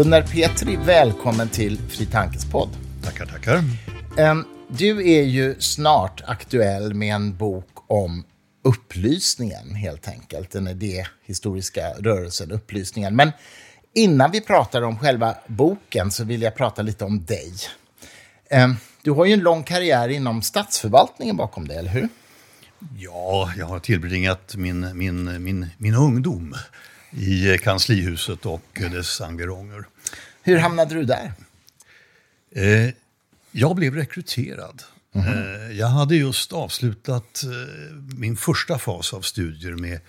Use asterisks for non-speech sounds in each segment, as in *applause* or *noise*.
Gunnar Petri, välkommen till Fri Tankes podd. Tackar, tackar. Du är ju snart aktuell med en bok om upplysningen, helt enkelt. Den idéhistoriska rörelsen Upplysningen. Men innan vi pratar om själva boken så vill jag prata lite om dig. Du har ju en lång karriär inom statsförvaltningen bakom dig, eller hur? Ja, jag har tillbringat min, min, min, min ungdom i kanslihuset och dess environger. Hur hamnade du där? Eh, jag blev rekryterad. Mm -hmm. jag hade just avslutat eh, min första fas av studier med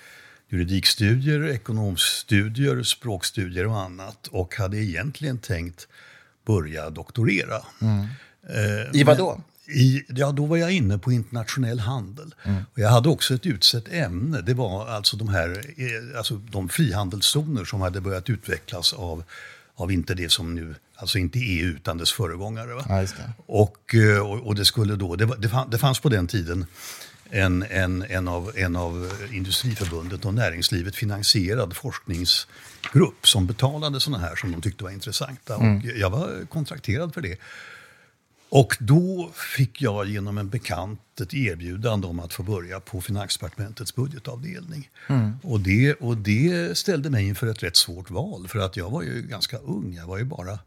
juridikstudier, ekonomstudier, språkstudier och annat och hade egentligen tänkt börja doktorera. Mm. I vad då? I, ja, då var jag inne på internationell handel. Mm. Och jag hade också ett utsett ämne. Det var alltså de här alltså de frihandelszoner som hade börjat utvecklas av, av inte det som nu, alltså inte EU utan dess föregångare. Ja, och, och, och, det skulle då, det, var, det fanns på den tiden en, en, en, av, en av Industriförbundet och näringslivet finansierad forskningsgrupp som betalade sådana här som de tyckte var intressanta. Mm. Och jag var kontrakterad för det. Och då fick jag genom en bekant ett erbjudande om att få börja på Finansdepartementets budgetavdelning. Mm. Och, det, och det ställde mig inför ett rätt svårt val, för att jag var ju ganska ung. Jag var ju bara,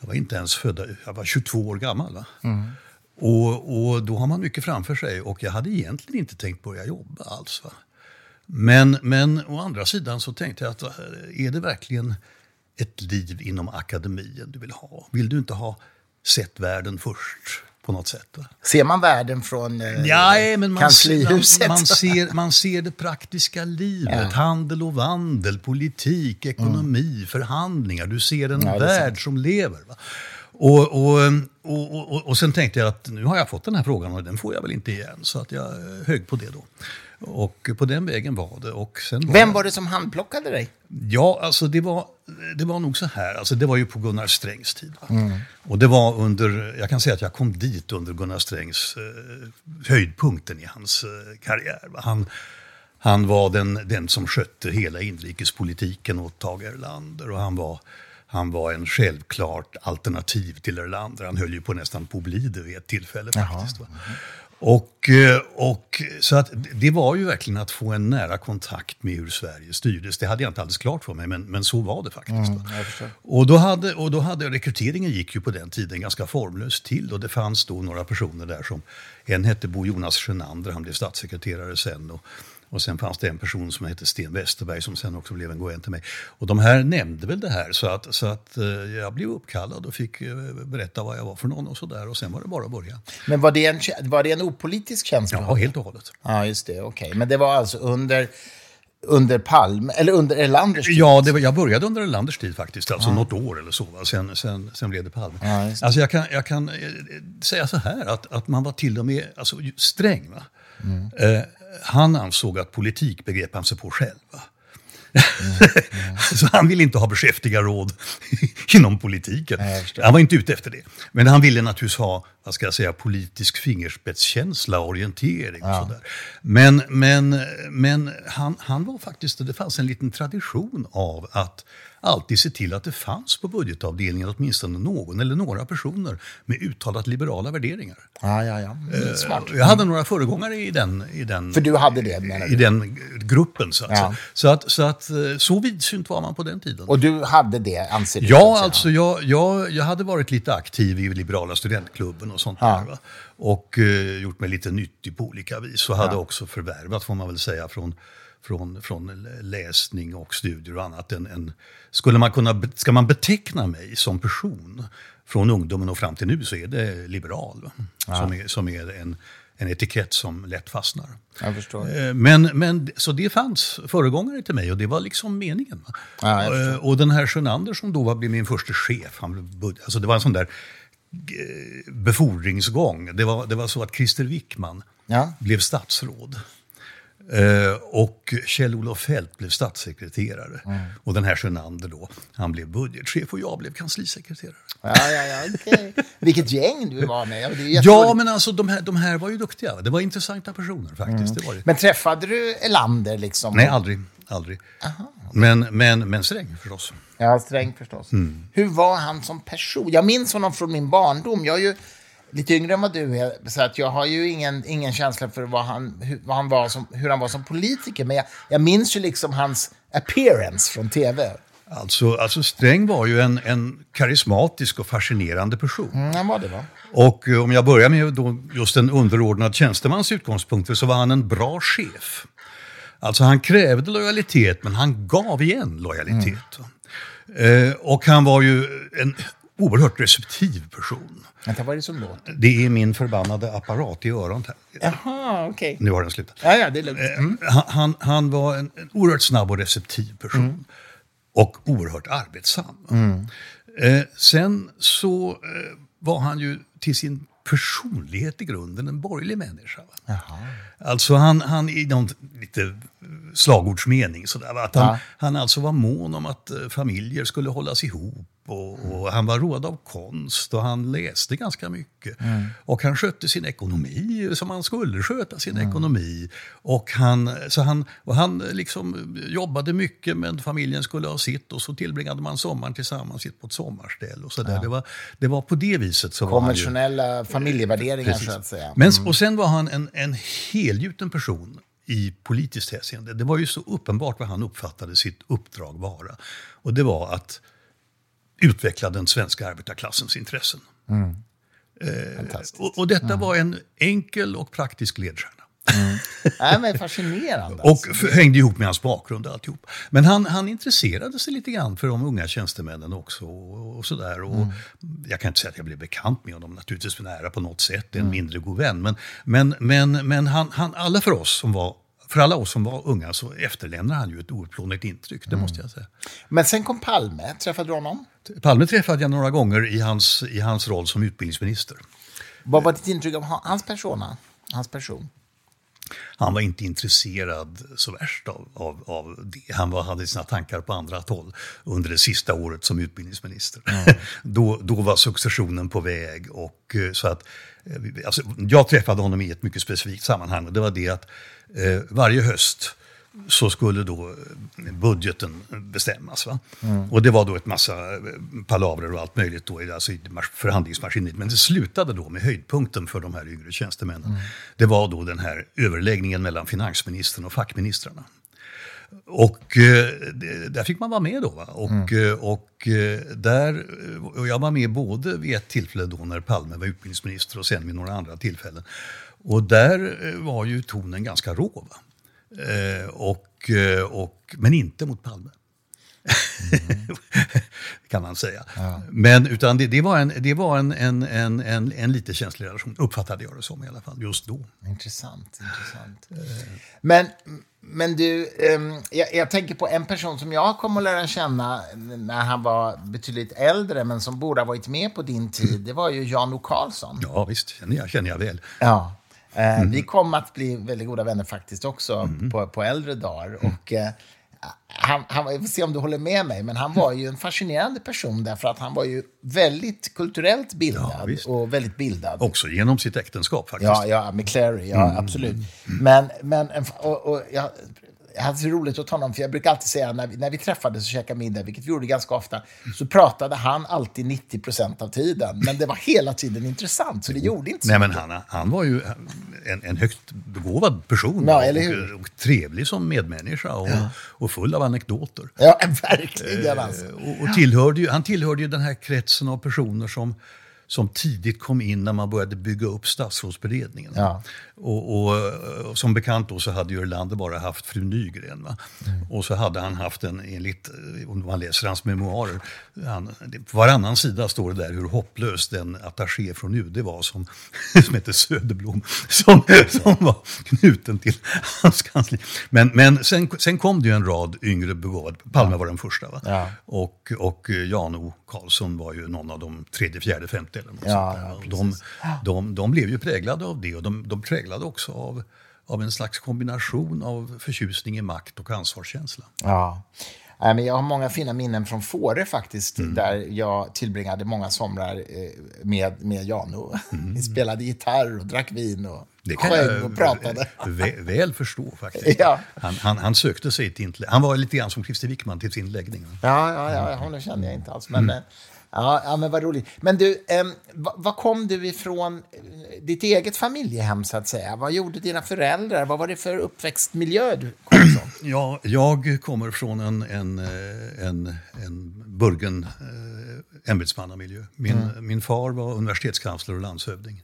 jag var inte ens född, jag var 22 år gammal. Mm. Och, och då har man mycket framför sig och jag hade egentligen inte tänkt börja jobba alls. Va? Men, men å andra sidan så tänkte jag att är det verkligen ett liv inom akademin du vill ha? Vill du inte ha sett världen först på något sätt. Ser man världen från eh, ja, men man kanslihuset? Man, man, ser, man ser det praktiska livet, ja. handel och vandel, politik, ekonomi, mm. förhandlingar. Du ser en ja, värld som lever. Va? Och, och, och, och, och sen tänkte jag att nu har jag fått den här frågan och den får jag väl inte igen. Så att jag högg på det då. Och på den vägen var det. Och sen var Vem var det som handplockade dig? Ja, alltså det var, det var nog så här. Alltså det var ju på Gunnar Strängs tid. Mm. Och det var under, jag kan säga att jag kom dit under Gunnar Strängs eh, höjdpunkten i hans eh, karriär. Han, han var den, den som skötte hela inrikespolitiken åt Tage Erlander och han var han var en självklart alternativ till Erlander. Han höll ju på nästan på att bli det vid ett tillfälle faktiskt. Mm. Och, eh, och, så att det var ju verkligen att få en nära kontakt med hur Sverige styrdes. Det hade jag inte alldeles klart för mig, men, men så var det faktiskt. Mm, och, då hade, och då hade rekryteringen gick ju på den tiden ganska formlöst till och det fanns då några personer där som, en hette Bo Jonas Sjönander, han blev statssekreterare sen. Och, och sen fanns det en person som hette Sten Westerberg som sen också blev en god vän till mig. Och de här nämnde väl det här så att, så att eh, jag blev uppkallad och fick eh, berätta vad jag var för någon och sådär. Och sen var det bara att börja. Men var det en, var det en opolitisk tjänst? Ja, helt och hållet. Ja, just det. Okej. Okay. Men det var alltså under under Palme, eller under Erlanders tid? Ja, det var, jag började under Erlanders tid faktiskt, alltså ja. något år eller så. Va? Sen, sen, sen blev det Palme. Ja, det. Alltså jag kan, jag kan eh, säga så här, att, att man var till och med alltså, sträng. Mm. Eh, han ansåg att politik begrep han sig på själv. Mm, mm. *laughs* så han ville inte ha beskäftiga råd *laughs* inom politiken. han var inte ute efter det. Men han ville naturligtvis ha, vad ska jag säga, politisk fingerspetskänsla, orientering och ja. sådär. Men, men, men han, han var faktiskt, det fanns en liten tradition av att alltid se till att det fanns på budgetavdelningen åtminstone någon eller några personer med uttalat liberala värderingar. Ja, ja, ja. Eh, Smart. Jag hade några föregångare i den, i den, För du hade det, menar du? I den gruppen, så att, ja. så, att, så att eh, så vidsynt var man på den tiden. Och du hade det, anser du? Ja, alltså jag, jag, jag hade varit lite aktiv i Liberala studentklubben och sånt ja. där. Va? Och uh, gjort mig lite nyttig på olika vis. Och hade också förvärvat, får man väl säga, från från, från läsning och studier och annat. En, en, skulle man kunna, ska man beteckna mig som person från ungdomen och fram till nu så är det liberal. Ja. Som är, som är en, en etikett som lätt fastnar. Jag förstår. Eh, men, men, så det fanns föregångare till mig och det var liksom meningen. Ja, eh, och den här Sjönander som då var, blev min första chef, han, alltså det var en sån där eh, befordringsgång. Det var, det var så att Christer Wickman ja. blev statsråd. Eh, och Kjell-Olof Fält blev statssekreterare. Mm. Och den här Sjönander då, han blev budgetchef och jag blev kanslisekreterare. Ja, ja, ja, okay. Vilket gäng du var med. ja, men alltså de här, de här var ju duktiga. Det var intressanta personer faktiskt. Mm. Det var det. Men träffade du Elander liksom? Nej, aldrig. aldrig. Men, men, men Sträng förstås. Ja, Sträng förstås. Mm. Hur var han som person? Jag minns honom från min barndom. Jag är ju lite yngre än vad du är, så att jag har ju ingen, ingen känsla för vad han, hur, vad han var som, hur han var som politiker. Men jag, jag minns ju liksom hans appearance från tv. Alltså, alltså Sträng var ju en, en karismatisk och fascinerande person. Mm, han var det va? Och eh, om jag börjar med då just en underordnad tjänstemans utgångspunkter så var han en bra chef. Alltså han krävde lojalitet men han gav igen lojalitet. Mm. Eh, och han var ju en oerhört receptiv person. Vänta, vad är det som låter? Det är min förbannade apparat i öronen. Jaha, okej. Okay. Nu har den slutat. Ja, ja, det är lugnt. Mm. Han, han, han, var en, en oerhört snabb och receptiv person. Mm. Och oerhört arbetsam. Mm. Eh, sen så eh, var han ju till sin personlighet i grunden en borgerlig människa. Jaha. Alltså han, han i någon lite slagordsmening sådär, att han, ja. han alltså var mån om att eh, familjer skulle hållas ihop och, och, han var road av konst och han läste ganska mycket. Mm. Och han skötte sin ekonomi som han skulle sköta sin mm. ekonomi. Och han, så han, och han liksom jobbade mycket men familjen skulle ha sitt och så tillbringade man sommaren tillsammans på ett sommarställ. Och så där. Ja. Det, var, det var på det viset. Så Konventionella ju, familjevärderingar precis. så att säga. Mm. Men, och sen var han en, en helgjuten person i politiskt hänseende. Det var ju så uppenbart vad han uppfattade sitt uppdrag vara. Och det var att utveckla den svenska arbetarklassens intressen. Mm. Eh, och, och, detta mm. var en enkel och praktisk ledstjärna. Mm. *laughs* Nej, men fascinerande. och alltså. hängde ihop med hans bakgrund och alltihop. Men han, han intresserade sig lite grann för de unga tjänstemännen också. Och, och sådär. Och mm. Jag kan inte säga att jag blev bekant med honom naturligtvis nära på något sätt, en mm. mindre god vän. Men, men, men, men han, han, alla för oss som var för alla oss som var unga så efterlämnar han ju ett outplånligt intryck, det mm. måste jag säga. Men sen kom Palme, träffade du honom? Palme träffade jag några gånger i hans, i hans roll som utbildningsminister. Vad var ditt intryck av hans persona? Hans person? Han var inte intresserad så värst av, av, av det. Han var, hade sina tankar på andra håll under det sista året som utbildningsminister. Mm. *laughs* då, då var successionen på väg. Och, eh, så att, eh, alltså, jag träffade honom i ett mycket specifikt sammanhang och det var det att eh, varje höst så skulle då eh, budgeten bestämmas. Va? Mm. Och det var då ett massa eh, palavrer och allt möjligt då, alltså i förhandlingsmaskineriet. Men det slutade då med höjdpunkten för de här yngre tjänstemännen. Mm. Det var då den här överläggningen mellan finansministern och fackministrarna. Och eh, där fick man vara med då. Va? Och, mm. Och, där, och jag var med både vid ett tillfälle då när Palme var utbildningsminister och sen vid några andra tillfällen. Och där var ju tonen ganska rå. Va? Eh, och, eh, och, men inte mot Palme. Mm. *laughs* kan man säga. Ja. Men utan det, det, var, en, det var en, en, en, en, en lite känslig relation, uppfattade jag det som i alla fall, just då. Intressant. intressant. Men, men du, um, jag, jag, tänker på en person som jag kom att lära känna när han var betydligt äldre, men som borde ha varit med på din tid. Det var ju Jan O. Karlsson. Ja, visst, känner jag, känner jag väl. Ja. Eh, mm. Vi kom att bli väldigt goda vänner faktiskt också mm. på, på äldre dagar. Och, eh, han, han, jag får se om du håller med mig, men han var ju en fascinerande person därför att han var ju väldigt kulturellt bildad ja, och väldigt bildad. Också genom sitt äktenskap faktiskt. Ja, ja med Clary, ja mm. absolut. Men, men och, och jag jag hade så roligt åt honom, för jag brukar alltid säga när vi, när vi träffades och käkade middag, vilket vi gjorde ganska ofta, så pratade han alltid 90 procent av tiden. Men det var hela tiden intressant, så det gjorde inte så Nej, men han, han var ju en, en högt begåvad person ja, och, och, trevlig som medmänniska och, ja. och full av anekdoter. Ja, *laughs* verkligen alltså. Och, och tillhörde ju, han tillhörde ju den här kretsen av personer som som tidigt kom in när man började bygga upp statsrådsberedningen. Ja. Och, och, och, som bekant då så hade ju Erlander bara haft fru Nygren. Va? Mm. Och så hade han haft en, enligt, om man läser hans memoarer, han, på varannan sida står det där hur hopplös den attaché från UD var som, *laughs* som heter Söderblom, som, som var knuten till hans kansli. Men, men sen, sen kom det ju en rad yngre begåvade, Palme var den första. Va? Ja. Och, och Jan O Karlsson var ju någon av de tredje, fjärde, femte eller något ja, sånt där. de, de, de blev ju präglade av det och de, de präglade också av, av en slags kombination av förtjusning i makt och ansvarskänsla. Ja. Jag har många fina minnen från Fårö faktiskt, mm. där jag tillbringade många somrar eh, med, med Jano. Mm. Vi spelade gitarr och drack vin. Och... Det kan sjöng och pratade. Väl, väl förstå faktiskt. *laughs* Ja. Han, han, han sökte sig till inte, Han var lite grann som Christer Wickman till sin läggning. Ja, ja, ja, honom känner jag inte alls. Men, eh, ja, ja, men vad roligt. Men du, eh, var kom du ifrån eh, ditt eget familjehem, så att säga? Vad gjorde dina föräldrar? Vad var det för uppväxtmiljö du kom ifrån? *clears throat* Ja, jag kommer från en, en, eh, en, en burgen eh, ämbetsmannamiljö. Min, min far var universitetskansler och landshövding.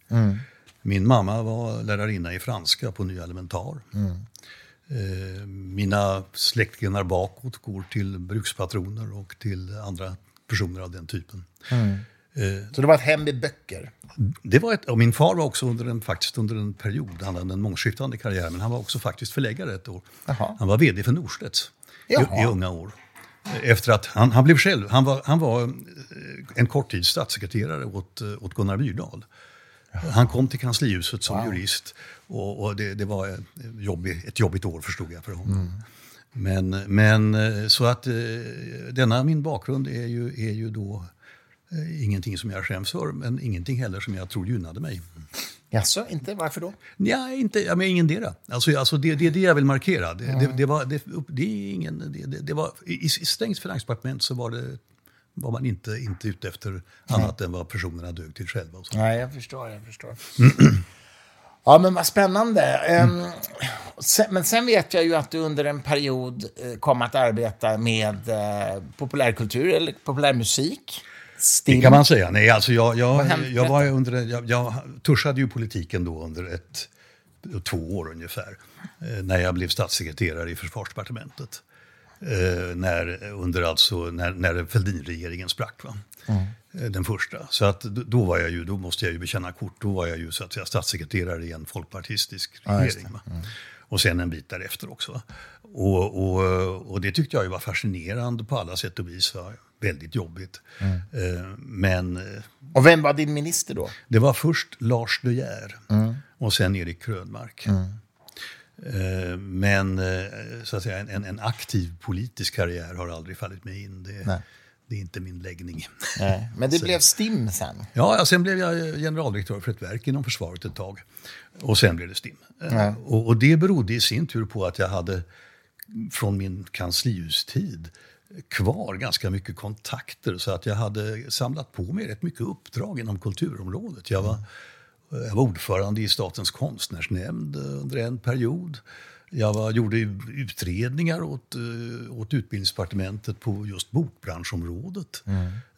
Min mamma var lärarinna i franska på Nya Elementar. Eh, mina släktgrenar bakåt går till brukspatroner och till andra personer av den typen. Eh, Så det var ett hem med böcker? det var ett, och min far var också under en, faktiskt under en period, han hade en mångskiftande karriär, men han var också faktiskt förläggare ett år. Jaha. Han var vd för Norstedts i, i unga år. Efter att han, han blev själv, han var, han var eh, en kort tid statssekreterare åt, eh, åt Gunnar Myrdal. Han kom till kanslihuset som jurist och, och det, det var ett jobbigt, ett jobbigt år förstod jag för honom. Men, men eh, så att eh, denna min bakgrund är ju, är ju då eh, ingenting som jag skäms för, men ingenting heller som jag tror gynnade mig. Jaså, inte? Varför då? Ja, inte, ja, men ingendera. Alltså, alltså det, det är det jag vill markera. Det, det, det, var, det, det, är ingen, det, det, var, I i Strängs finansdepartement så var, det, var man inte, inte ute efter annat än vad personerna dög till själva. Och så. Nej, jag förstår. Jag förstår. *clears throat* Ja, men vad spännande. Ehm, sen, men sen vet jag ju att du under en period eh, kom att arbeta med eh, populärkultur eller populärmusik. Stim. Det kan man säga. Nej, alltså jag, jag, jag, var under, jag, jag tuschade ju politiken då under ett, två år ungefär. eh, När jag blev statssekreterare i försvarsdepartementet. Eh, när, under alltså, när, när Fälldinregeringen sprack. Va? Eh, Den första. Så att då- var jag ju, då måste jag ju bekänna kort. Då var jag ju så att säga, statssekreterare i en folkpartistisk regering. va? Och sen en bit därefter också. Och, och, och det tyckte jag ju var fascinerande på alla sätt och vis. Va? Väldigt jobbigt. Eh, Men eh, Och vem var din minister då? det var först Lars De Geer och sen Erik Krönmark. Eh, Men så att säga, en, en aktiv politisk karriär har aldrig fallit mig in. Det, det är inte min läggning. Nej. Men det *laughs* blev STIM sen. Ja, sen blev jag generaldirektör för ett verk inom försvaret ett tag. Och sen blev det STIM. Eh. Och, och det berodde i sin tur på att jag hade från min kanslihustid kvar ganska mycket kontakter så att jag hade samlat på mig rätt mycket uppdrag inom kulturområdet. Jag var, jag var ordförande i Statens konstnärsnämnd under en period. Jag var, gjorde utredningar åt, eh, åt utbildningsdepartementet på just bokbranschområdet.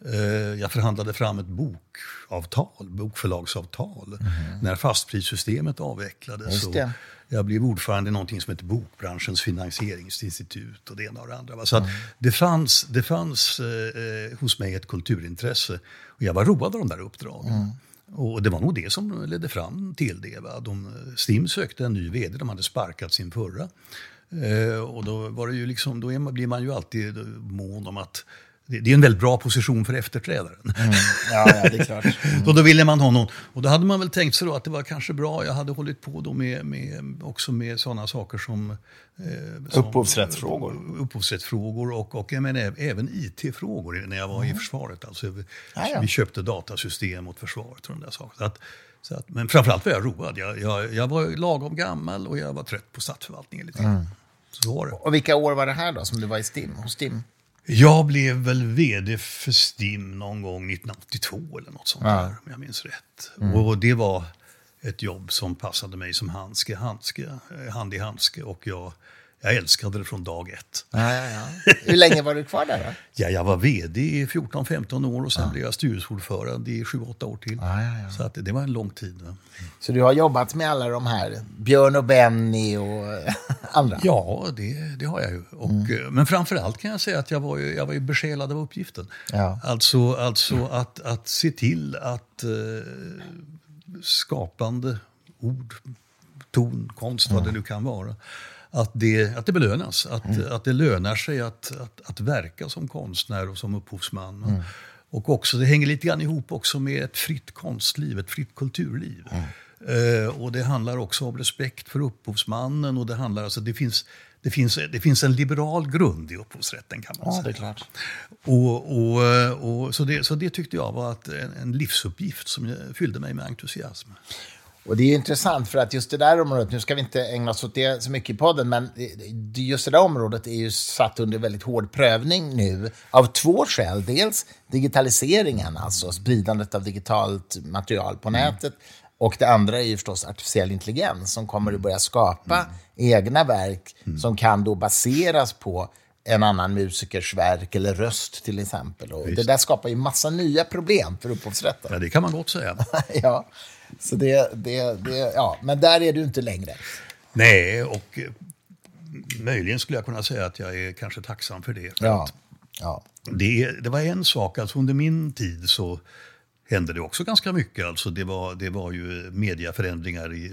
Eh, Jag förhandlade fram ett bokavtal, bokförlagsavtal, när fastprissystemet avvecklades. Det. Jag blev ordförande i någonting som heter Bokbranschens finansieringsinstitut och det ena och det andra. Så att det fanns, det fanns eh, eh, hos mig ett kulturintresse och jag var road av de där uppdragen. Och det var nog det som ledde fram till det. Va? De, Stim sökte en ny vd, de hade sparkat sin förra. Eh, och då, var det ju liksom, då är man, blir man ju alltid mån om att det, det är en väldigt bra position för efterträdaren. Ja, ja, det är klart. *laughs* Och då ville man ha någon. Och då hade man väl tänkt sig då att det var kanske bra. Jag hade hållit på då med, med, också med sådana saker som... Eh, som Upphovsrättsfrågor. Upphovsrättsfrågor och, och jag menar, även IT-frågor när jag var i försvaret. Alltså, vi, Ja, vi köpte datasystem åt försvaret och de där sakerna. Så att, så att, men framförallt var jag road. Jag, jag, jag var lagom gammal och jag var trött på statsförvaltningen lite grann. Så var det. Och vilka år var det här då som du var i STIM, hos STIM? Jag blev väl vd för STIM någon gång 1982 eller något sånt där, om jag minns rätt. Och det var ett jobb som passade mig som handske, handske, hand i handske. Och jag, jag älskade det från dag ett. Ja, ja, ja. Hur länge var du kvar där då? *laughs* Ja, jag var vd i 14-15 år och sen blev jag styrelseordförande i 7-8 år till. Ja, ja, ja. Så att det, det var en lång tid. Så du har jobbat med alla de här, Björn och Benny och *laughs* andra? Ja, det, det har jag ju. Och, eh, Men framför allt kan jag säga att jag var ju, jag var ju besjälad av uppgiften. Ja. Alltså, alltså att, att se till att eh, skapande ord, ton, konst, vad det nu kan vara, att det, att det belönas. Att, att det lönar sig att, att, att verka som konstnär och som upphovsman. Och också, det hänger lite grann ihop också med ett fritt konstliv, ett fritt kulturliv. Eh, och det handlar också om respekt för upphovsmannen och det handlar alltså, det finns, det finns, det finns en liberal grund i upphovsrätten kan man Ja, säga. det är klart. Och, och, och, så, det, så det tyckte jag var att en, en livsuppgift som fyllde mig med entusiasm. Och det är ju intressant för att just det där området, nu ska vi inte ägna oss åt det så mycket i podden, men just det där området är ju satt under väldigt hård prövning nu av två skäl. Dels digitaliseringen, alltså spridandet av digitalt material på mm. nätet. Och det andra är ju förstås artificiell intelligens som kommer att börja skapa mm. egna verk mm. som kan då baseras på en annan musikers verk eller röst till exempel. Och det där skapar ju massa nya problem för upphovsrätten. Ja, det kan man gott säga. *laughs* ja, så det, det, det, ja, men där är du inte längre. Nej, och möjligen skulle jag kunna säga att jag är kanske tacksam för det. För ja, ja. Det, det var en sak, alltså under min tid så hände det också ganska mycket. Alltså det, var, det var ju mediaförändringar i,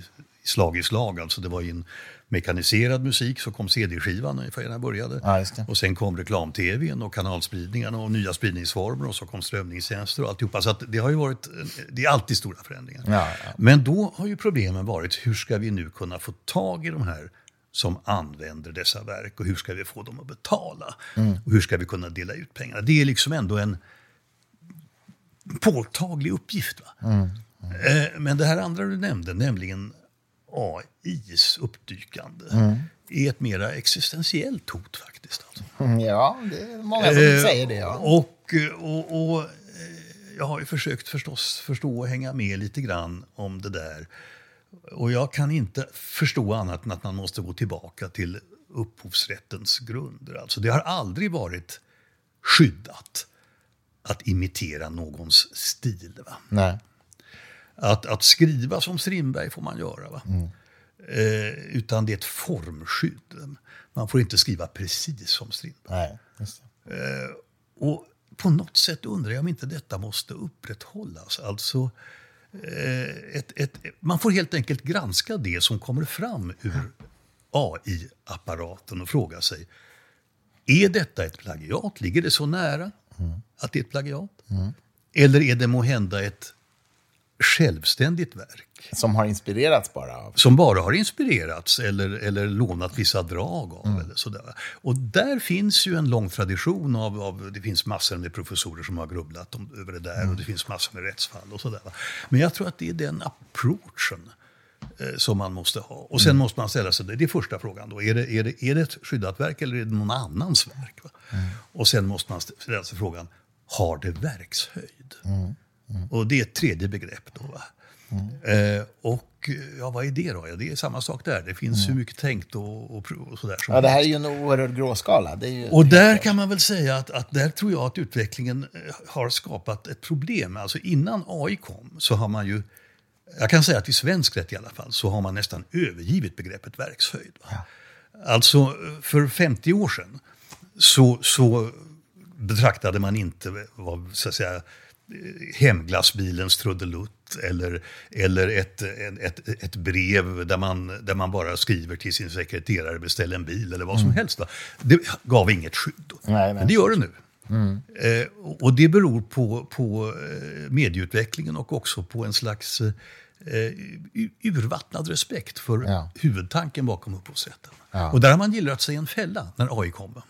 i slag i slag. Alltså det var en mekaniserad musik så kom CD-skivan ungefär när jag började. Ja, och sen kom reklam-tvn och kanalspridningarna och nya spridningsformer och så kom strömningstjänster och alltihopa. Så det har ju varit, det är alltid stora förändringar. Ja, ja. Men då har ju problemen varit hur ska vi nu kunna få tag i de här som använder dessa verk och hur ska vi få dem att betala? Mm. Och hur ska vi kunna dela ut pengarna? Det är liksom ändå en påtaglig uppgift. Va? Mm. Mm. Men det här andra du nämnde, nämligen AIs uppdykande mm. är ett mera existentiellt hot faktiskt. Alltså. Mm, ja, det är många som eh, säger det. Ja. Och, och, och, eh, jag har ju försökt förstås förstå och hänga med lite grann om det där. Och jag kan inte förstå annat än att man måste gå tillbaka till upphovsrättens grunder. Alltså det har aldrig varit skyddat att imitera någons stil. Va? Nej. Att, att skriva som Strindberg får man göra. Va? Mm. Eh, utan det är ett formskydd. Man får inte skriva precis som Strindberg. Eh, och på något sätt undrar jag om inte detta måste upprätthållas. Alltså, eh, ett, ett, man får helt enkelt granska det som kommer fram ur AI-apparaten och fråga sig, är detta ett plagiat? Ligger det så nära mm. att det är ett plagiat? Mm. Eller är det må hända ett självständigt verk. Som har inspirerats bara av? Som bara har inspirerats eller, eller lånat vissa drag av. Mm. Eller sådär. Och där finns ju en lång tradition av, av, det finns massor med professorer som har grubblat om, över det där mm. och det finns massor med rättsfall och sådär. Men jag tror att det är den approachen eh, som man måste ha. Och sen mm. måste man ställa sig, det är första frågan då, är det, är, det, är det ett skyddat verk eller är det någon annans verk? Mm. Och sen måste man ställa sig frågan, har det verkshöjd? Mm. Och det är ett tredje begrepp. Då, va? Mm. Eh, och ja, vad är det då? Ja, det är samma sak där. Det finns mm. hur mycket tänkt och, och, och sådär. Ja, det här är ju en oerhörd gråskala. och där kan man väl säga att, att där tror jag att utvecklingen eh, har skapat ett problem. Alltså innan AI kom så har man ju jag kan säga att i svensk rätt i alla fall så har man nästan övergivit begreppet verkshöjd. Ja. Alltså för 50 år sedan så, så betraktade man inte vad, så att säga, hemglassbilens trudelutt eller, eller ett, ett, ett brev där man, där man bara skriver till sin sekreterare beställ en bil eller vad som mm. helst. Va? Det gav inget skydd. Nej, men det gör det nu. Mm. Eh, och det beror på, på eh, medieutvecklingen och också på en slags eh, urvattnad respekt för ja. huvudtanken bakom upphovsrätten. Ja. Och där har man gillrat sig en fälla när AI kommer.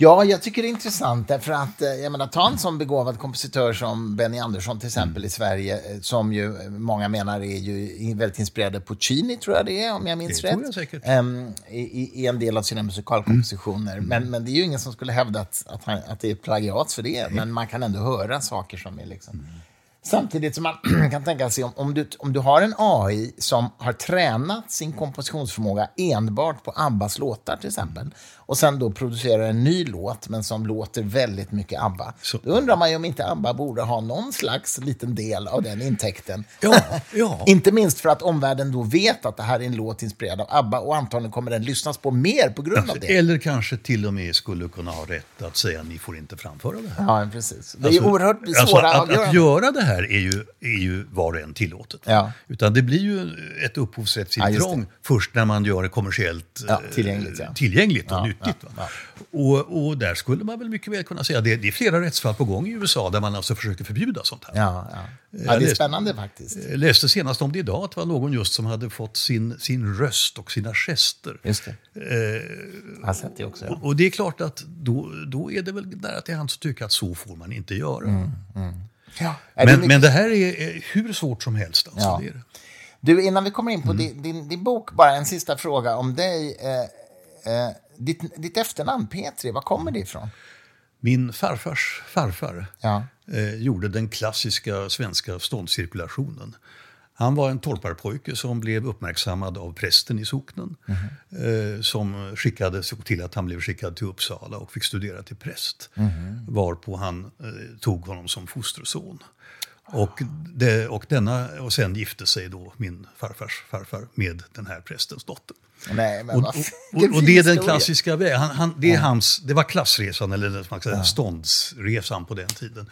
Ja, jag tycker det är intressant därför att, eh, jag menar, ta en sån begåvad kompositör som Benny Andersson till exempel mm. i Sverige, eh, som ju många menar är ju väldigt inspirerad på Puccini, tror jag det är, om jag minns det rätt. Säkert. Um, i, I en del av sina musikalkompositioner. Mm. Men, men det är ju ingen som skulle hävda att, att, han, att det är plagiat för det, mm. men man kan ändå höra saker som är liksom... Mm Samtidigt som man *clears throat* kan tänka sig om, om, du, om du har en AI som har tränat sin kompositionsförmåga enbart på Abbas låtar till exempel och sen då producerar en ny låt men som låter väldigt mycket ABBA. Så. Då undrar man ju om inte ABBA borde ha någon slags liten del av den intäkten. Ja, *laughs* ja. inte minst för att omvärlden då vet att det här är en låt inspirerad av ABBA och antagligen kommer den lyssnas på mer på grund av det. Eller kanske till och med skulle kunna ha rätt att säga ni får inte framföra det här. Ja, precis. Det är alltså, oerhört svåra alltså att, att göra det här är ju, är ju var och en tillåtet. Ja. Utan det blir ju ett upphovsrättsintrång ja, först när man gör det kommersiellt ja, tillgängligt, ja. tillgängligt och nyttigt. Och, och där skulle man väl mycket väl kunna säga, det, det är flera rättsfall på gång i USA där man alltså försöker förbjuda sånt här. Ja, ja. ja det är spännande faktiskt. Jag läste senast om det idag, att det var någon just som hade fått sin, sin röst och sina gester. Just det. Eh, jag har sett det också. Ja. Och, och, det är klart att då, då är det väl nära till hands att tycka att så får man inte göra. Mm, mm. Ja. Men, det men det här är, hur svårt som helst. Alltså, ja. det är det. Du, innan vi kommer in på din, din, din, bok, bara en sista fråga om dig. Eh, eh, ditt, ditt efternamn, Petri, var kommer det ifrån? Min farfars farfar Ja. eh, gjorde den klassiska svenska ståndscirkulationen. Han var en torparpojke som blev uppmärksammad av prästen i socknen. Eh, som skickade, såg till att han blev skickad till Uppsala och fick studera till präst. Varpå han eh, tog honom som fosterson. Och, det, och, denna, och sen gifte sig då min farfars farfar med den här prästens dotter. Nej, men Och, och, och, och det är den klassiska vägen. Han, han, det, är hans, det var klassresan, eller man säga, ståndsresan på den tiden.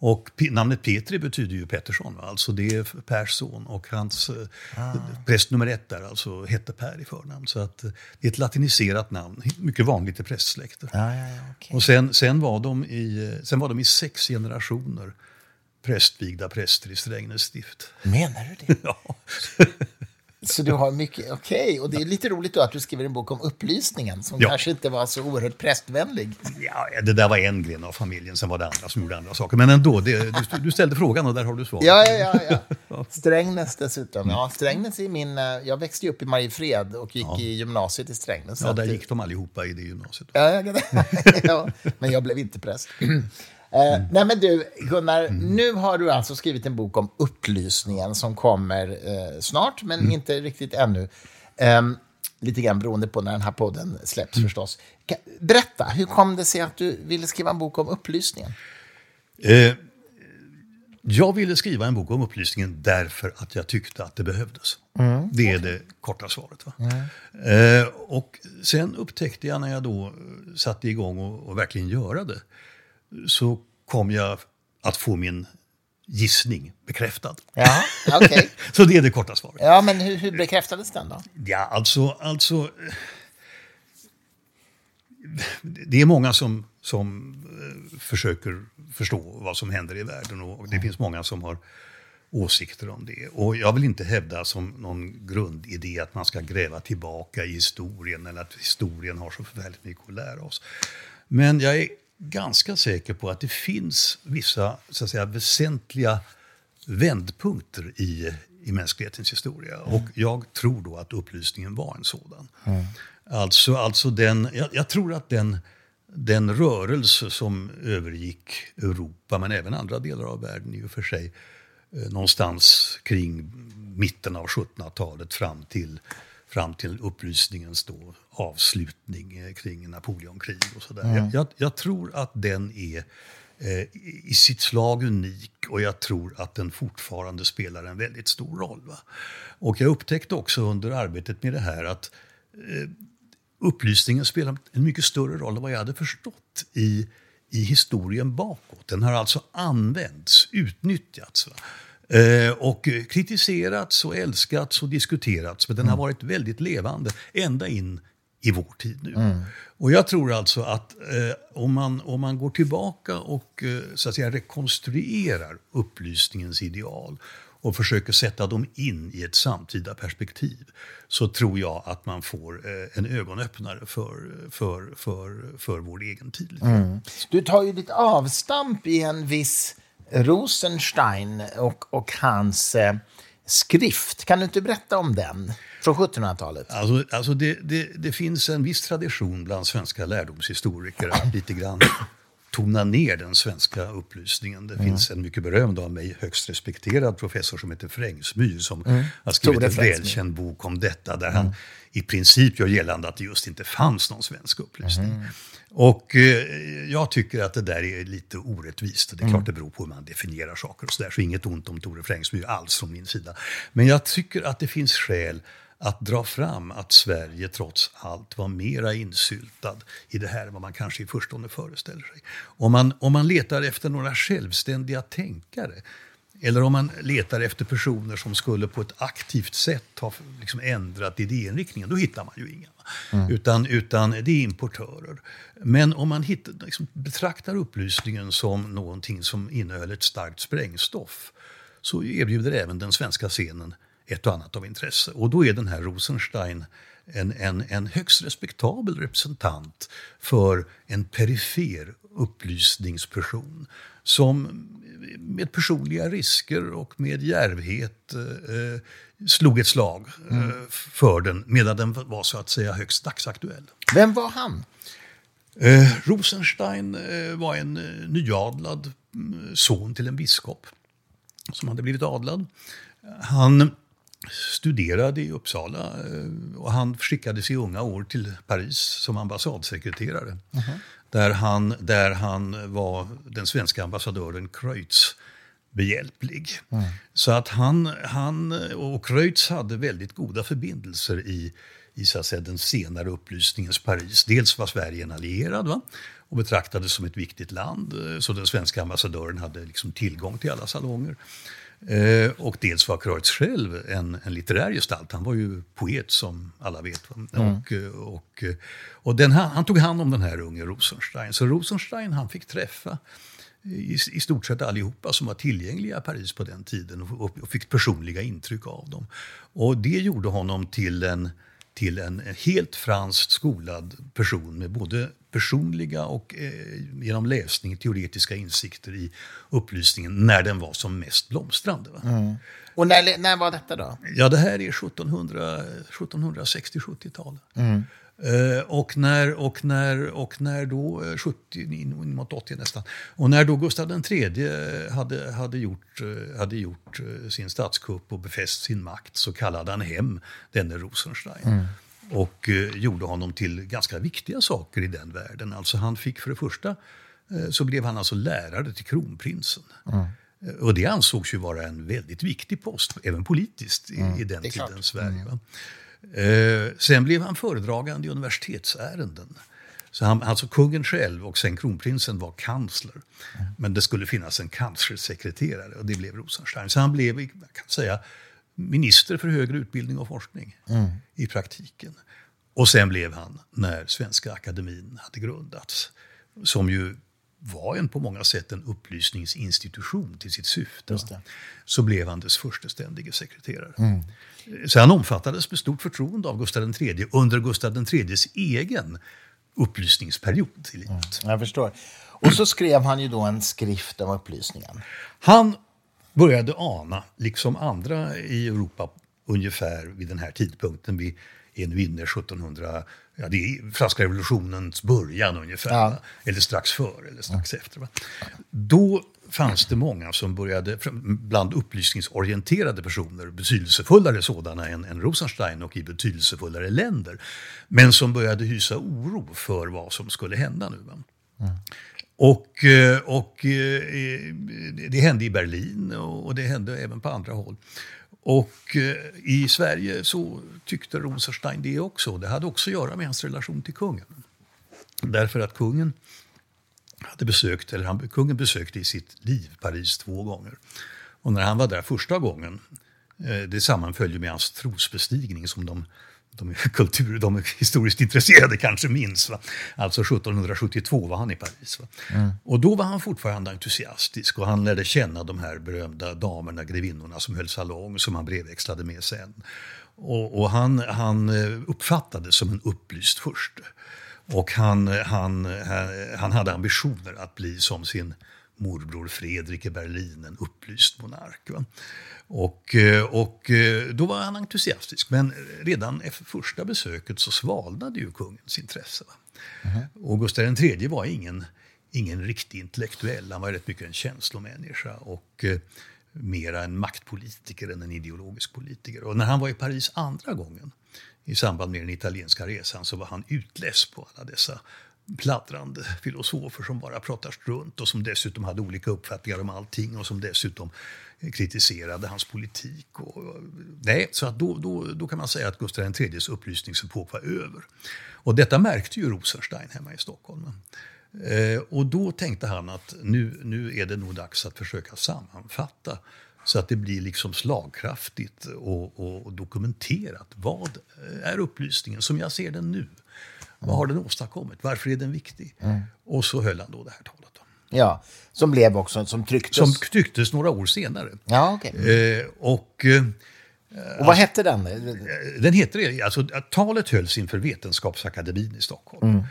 Och namnet Petri betyder ju Pettersson, alltså det är Pers son. Och hans Ah. eh, präst nummer ett där alltså hette Per i förnamn. Så att, det är ett latiniserat namn, mycket vanligt i prästsläkter. Ja, ja, ja, okej. Och sen, sen, var de i, sen var de i sex generationer prästvigda präster i Strängnäs stift. Menar du det? *laughs* Ja. *laughs* Så du har mycket, okej. Och det är lite roligt då att du skriver en bok om upplysningen som Ja. kanske inte var så oerhört prästvänlig. Ja, det där var en gren av familjen, sen var det andra som gjorde andra saker. Men ändå, det, du, du ställde frågan och där har du svaret. Ja, ja, ja. ja. *laughs* Strängnäs dessutom. Ja, Strängnäs är min... eh, Jag växte ju upp i Mariefred och gick i gymnasiet i Strängnäs. Ja, där gick de allihopa i det gymnasiet. Ja, ja, *laughs* ja, men jag blev inte präst. *clears throat* Eh, nej men du, Gunnar, nu har du alltså skrivit en bok om upplysningen som kommer eh, snart, men inte riktigt ännu. Ehm, lite grann beroende på när den här podden släpps förstås. Ka- Berätta, hur kom det sig att du ville skriva en bok om upplysningen? Eh, jag ville skriva en bok om upplysningen därför att jag tyckte att det behövdes. Det är det korta svaret. Va? Eh, och sen upptäckte jag när jag då eh, satte igång och, och verkligen göra det, så kom jag att få min gissning bekräftad. Ja, okej. *laughs* Så det är det korta svaret. Ja, men hur, hur bekräftades den då? Ja, alltså, alltså... Det är många som, som eh, försöker förstå vad som händer i världen och det finns många som har åsikter om det. Och jag vill inte hävda som någon grundidé att man ska gräva tillbaka i historien eller att historien har så förfärligt mycket att lära oss. Men jag är ganska säker på att det finns vissa så att säga, väsentliga vändpunkter i, i mänsklighetens historia. Och jag tror då att upplysningen var en sådan. Alltså, alltså den, jag, jag tror att den, den rörelse som övergick Europa, men även andra delar av världen i och för sig, eh, någonstans kring mitten av 1700-talet fram till, fram till upplysningens då avslutning eh, kring Napoleonkrig och sådär. Jag, jag, jag tror att den är eh, i sitt slag unik och jag tror att den fortfarande spelar en väldigt stor roll. Va? Och jag upptäckte också under arbetet med det här att eh, upplysningen spelar en mycket större roll än vad jag hade förstått i, i historien bakåt. Den har alltså använts, utnyttjats. Va? Eh, och kritiserats och älskats och diskuterats. Men den har varit väldigt levande ända in i vår tid nu. Och jag tror alltså att eh, om, man, om man går tillbaka och eh, så att säga rekonstruerar upplysningens ideal och försöker sätta dem in i ett samtida perspektiv så tror jag att man får eh, en ögonöppnare för, för, för, för vår egen tid. Du tar ju ditt avstamp i en viss Rosenstein och, och hans eh, skrift. Kan du inte berätta om den? Från 1700-talet. Alltså, alltså det, det, det finns en viss tradition bland svenska lärdomshistoriker att *clears throat* lite grann tona ner den svenska upplysningen. Det finns en mycket berömd av mig högst respekterad professor som heter Frängsmyr som har skrivit en välkänd bok om detta där han i princip gör gällande att det just inte fanns någon svensk upplysning. Och eh, jag tycker att det där är lite orättvist. Det är klart det beror på hur man definierar saker och sådär. Så inget ont om Tore Frängsmyr alls från min sida. Men jag tycker att det finns skäl att dra fram att Sverige trots allt var mera insyltad i det här än vad man kanske i förstone föreställer sig. Om man, om man letar efter några självständiga tänkare eller om man letar efter personer som skulle på ett aktivt sätt ha liksom ändrat idéinriktningen, då hittar man ju inga. Utan, utan det är importörer. Men om man hittar, liksom, betraktar upplysningen som någonting som innehöll ett starkt sprängstoff så erbjuder även den svenska scenen ett och annat av intresse. Och då är den här Rosenstein en, en, en högst respektabel representant för en perifer upplysningsperson som med personliga risker och med djärvhet eh, slog ett slag eh, för den medan den var så att säga högst dagsaktuell. Vem var han? Eh, Rosenstein eh, var en eh, nyadlad mm, son till en biskop som hade blivit adlad. Han studerade i Uppsala eh, och han skickades i unga år till Paris som ambassadsekreterare. Där, han, där han var den svenska ambassadören Kreutz behjälplig. Så att han, han och Kreutz hade väldigt goda förbindelser i, i så att säga, den senare upplysningens Paris. Dels var Sverige en allierad va? och betraktades som ett viktigt land. eh, Så den svenska ambassadören hade liksom tillgång till alla salonger. Eh, och dels var Kreutz själv en, en litterär gestalt. Han var ju poet som alla vet. Va? Och, eh, och, eh, och den, han, tog hand om den här unge Rosenstein. Så Rosenstein han fick träffa i, i stort sett allihopa som var tillgängliga i Paris på den tiden och, och, och fick personliga intryck av dem. Och det gjorde honom till en, till en helt franskt skolad person med både personliga och eh, genom läsning teoretiska insikter i upplysningen när den var som mest blomstrande. Va? Och när, när var detta då? Ja, det här är 1700, 1760-70-tal. Eh, och, när, och, när, och när då, eh, 70, in mot 80 nästan, och när då Gustav III hade, hade, gjort, eh, hade gjort eh, sin statskupp och befäst sin makt så kallade han hem denne Rosenstein. Och eh, gjorde honom till ganska viktiga saker i den världen. Alltså han fick för det första eh, så blev han alltså lärare till kronprinsen. Eh, Och det ansågs ju vara en väldigt viktig post, även politiskt, i, i den klart. tidens Sverige. Eh, sen blev han föredragande i universitetsärenden. Så han, alltså kungen själv och sen kronprinsen var kansler. Men det skulle finnas en kanslersekreterare och det blev Rosenstein. Så han blev, jag kan säga, minister för högre utbildning och forskning i praktiken. Och sen blev han, när Svenska Akademin hade grundats, som ju var en på många sätt en upplysningsinstitution till sitt syfte, så blev han dess försteständige sekreterare. Så han omfattades med stort förtroende av Gustav III under Gustav IIIs egen upplysningsperiod i livet. Jag förstår. Och så skrev han ju då en skrift om upplysningen. Han började ana, liksom andra i Europa ungefär vid den här tidpunkten, vi är nu inne 1700, ja det är franska revolutionens början ungefär, Ja. eller strax före eller strax efter. Va? Då fanns det många som började, bland upplysningsorienterade personer, betydelsefullare sådana än, än Rosenstein och i betydelsefullare länder, men som började hysa oro för vad som skulle hända nu. Va? Och, eh, och eh, det hände i Berlin och det hände även på andra håll. Och eh, i Sverige så tyckte Rosenstein det också. Det hade också att göra med hans relation till kungen. Därför att kungen hade besökt, eller han, kungen besökte i sitt liv Paris två gånger. Och när han var där första gången, det sammanföll med hans trosbestigning som de, de, kultur, de historiskt intresserade kanske minns. Va? Alltså 1772 var han i Paris. Va? Och då var han fortfarande entusiastisk och han lärde känna de här berömda damerna, grevinnorna som höll salong som han brevväxlade med sen. Och, och han, han eh, uppfattades som en upplyst furste. Och han, han, han, han hade ambitioner att bli som sin morbror Fredrik i Berlin, en upplyst monark. Va? Och, eh, och eh, då var han entusiastisk, men redan efter första besöket så svalnade ju kungens intresse. Va? Och Gustav III var ingen, ingen riktig intellektuell, han var rätt mycket en känslomänniska och eh, mera en maktpolitiker än en ideologisk politiker. Och när han var i Paris andra gången i samband med den italienska resan så var han utless på alla dessa pladdrande filosofer som bara pratar strunt och som dessutom hade olika uppfattningar om allting och som dessutom kritiserade hans politik. Och, nej, så att då, då, då kan man säga att Gustav IIIs upplysningsepok var över. Och detta märkte ju Rosenstein hemma i Stockholm. Eh, och då tänkte han att nu, nu är det nog dags att försöka sammanfatta så att det blir liksom slagkraftigt och, och, och dokumenterat. Vad är upplysningen som jag ser den nu? Vad har den åstadkommit? Varför är den viktig? Och så höll han då det här talet. Ja, som blev också, som trycktes. Som tycktes några år senare. Ja, okej. Eh, och eh, Och vad hette den? den heter alltså talet hölls inför Vetenskapsakademin i Stockholm.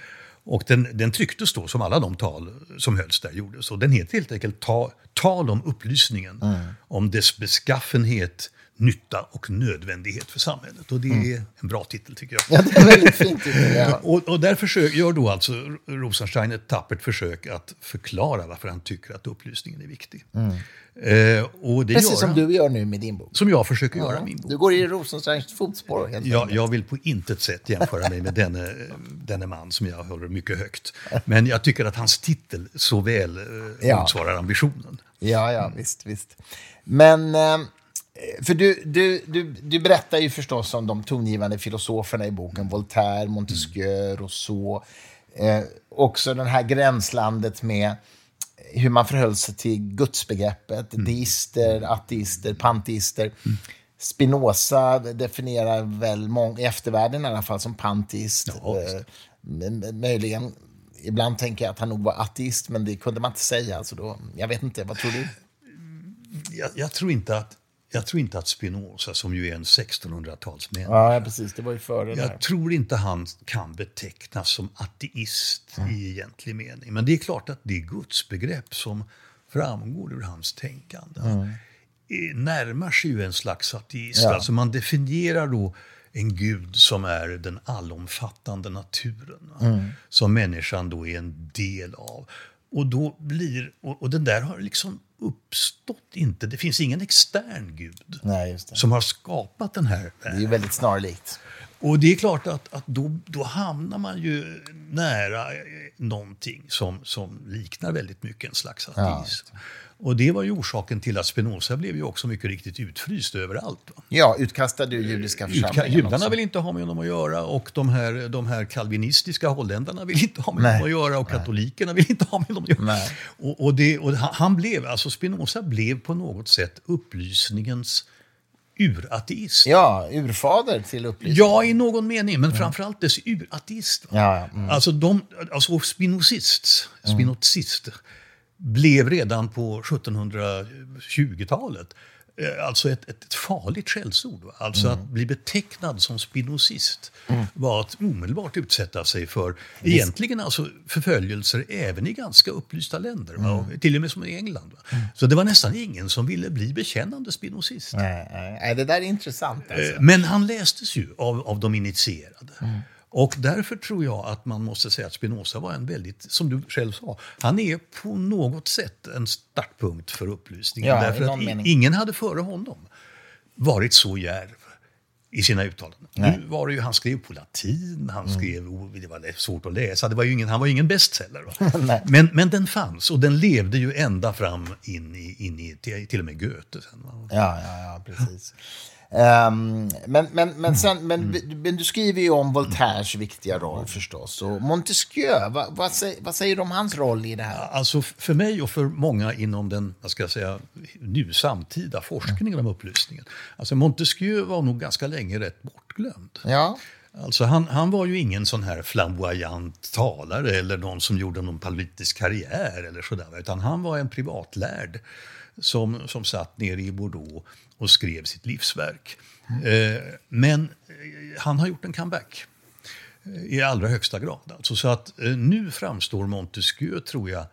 Och den, den trycktes då, som alla de tal som hölls där gjordes. Och den heter helt enkelt ta, Tal om upplysningen, om dess beskaffenhet, nytta och nödvändighet för samhället. Och det är en bra titel tycker jag. Ja, det är väldigt fint. titel, Ja. *laughs* Och, och där försök, gör då alltså Rosenstein ett tappert försök att förklara varför han tycker att upplysningen är viktig. Eh, och det Precis gör som han, du gör nu med din bok. som jag försöker göra i min bok. Du går i Rosensteins fotspår. Helt enkelt. jag vill på intet sätt jämföra mig med denne, *laughs* denne man som jag håller mycket högt. Men jag tycker att hans titel så väl eh, Ja. motsvarar ambitionen. Ja, ja, visst, visst. Men, eh, för du, du, du, du berättar ju förstås om de tongivande filosoferna i boken. Voltaire, Montesquieu, Rousseau. Eh, också det här gränslandet med hur man förhöll sig till gudsbegreppet. Deister, ateister, panteister. Spinoza definierar väl mång- i eftervärlden i alla fall som panteist. Ja. Eh, möjligen, ibland tänker jag att han nog var ateist, men det kunde man inte säga. Så då, jag vet inte, vad tror du? Jag, jag, tror inte att, jag tror inte att Spinoza, som ju är en 1600-talsmänniska, Ja, precis. Det var ju före. Jag tror inte han kan betecknas som ateist i egentlig mening. Men det är klart att det gudsbegrepp som framgår ur hans tänkande eh, närmar sig ju en slags ateist. Ja. Alltså man definierar då en gud som är den allomfattande naturen. va? Som människan då är en del av. Och då blir, och, och den där har liksom uppstått inte, det finns ingen extern gud Nej, som har skapat den här Det är väldigt snarlikt. och det är klart att, att då, då hamnar man ju nära någonting som, som liknar väldigt mycket en slags ateism. Och det var ju orsaken till att Spinoza blev ju också mycket riktigt utfryst överallt. Va? Ja, utkastade ur judiska församlingen judarna också. vill inte ha med honom att göra och de här, de här kalvinistiska holländarna vill inte ha med Nej. honom att göra och katolikerna vill inte ha med honom att göra. Nej. Och, och, det, och han blev, alltså Spinoza blev på något sätt upplysningens urateist. Ja, urfader till upplysning. Ja, i någon mening, men framförallt dess urateist. Ja, ja, mm. Alltså, de, alltså spinozist, spinozist blev redan på 1720-talet eh, alltså ett, ett farligt skällsord. Alltså att bli betecknad som spinozist var att omedelbart utsätta sig för egentligen alltså förföljelser även i ganska upplysta länder. Och till och med som i England. Va? Så det var nästan ingen som ville bli bekännande spinozist. Nej, nej, det där är intressant. Alltså. Eh, Men han lästes ju av, av de initierade. Och därför tror jag att man måste säga att Spinoza var en väldigt, som du själv sa, han är på något sätt en startpunkt för upplysningen. Ja, därför att mening. ingen hade före honom varit så djärv i sina uttalanden. Nu var det ju, han skrev på latin, han Mm. skrev, oh, det var svårt att läsa, det var ingen, han var ju ingen bestseller. Va? *laughs* men, men den fanns och den levde ju ända fram in i, in i till, till och med Goethe. Sen? Ja, ja, ja, precis. Ehm, men, men, men, sen, men, men du skriver ju om Voltaires viktiga roll förstås. Och Montesquieu, vad, vad, säger, vad säger du om hans roll i det här? Alltså för mig och för många inom den vad ska jag säga, nu samtida forskningen om upplysningen. Alltså Montesquieu var nog ganska länge rätt bortglömd. Ja, Alltså han, han var ju ingen sån här flamboyant talare eller någon som gjorde någon politisk karriär eller sådär. Utan han var en privatlärd som, som satt nere i Bordeaux och skrev sitt livsverk. Eh, men eh, han har gjort en comeback eh, i allra högsta grad. Alltså, så att nu framstår Montesquieu, tror jag,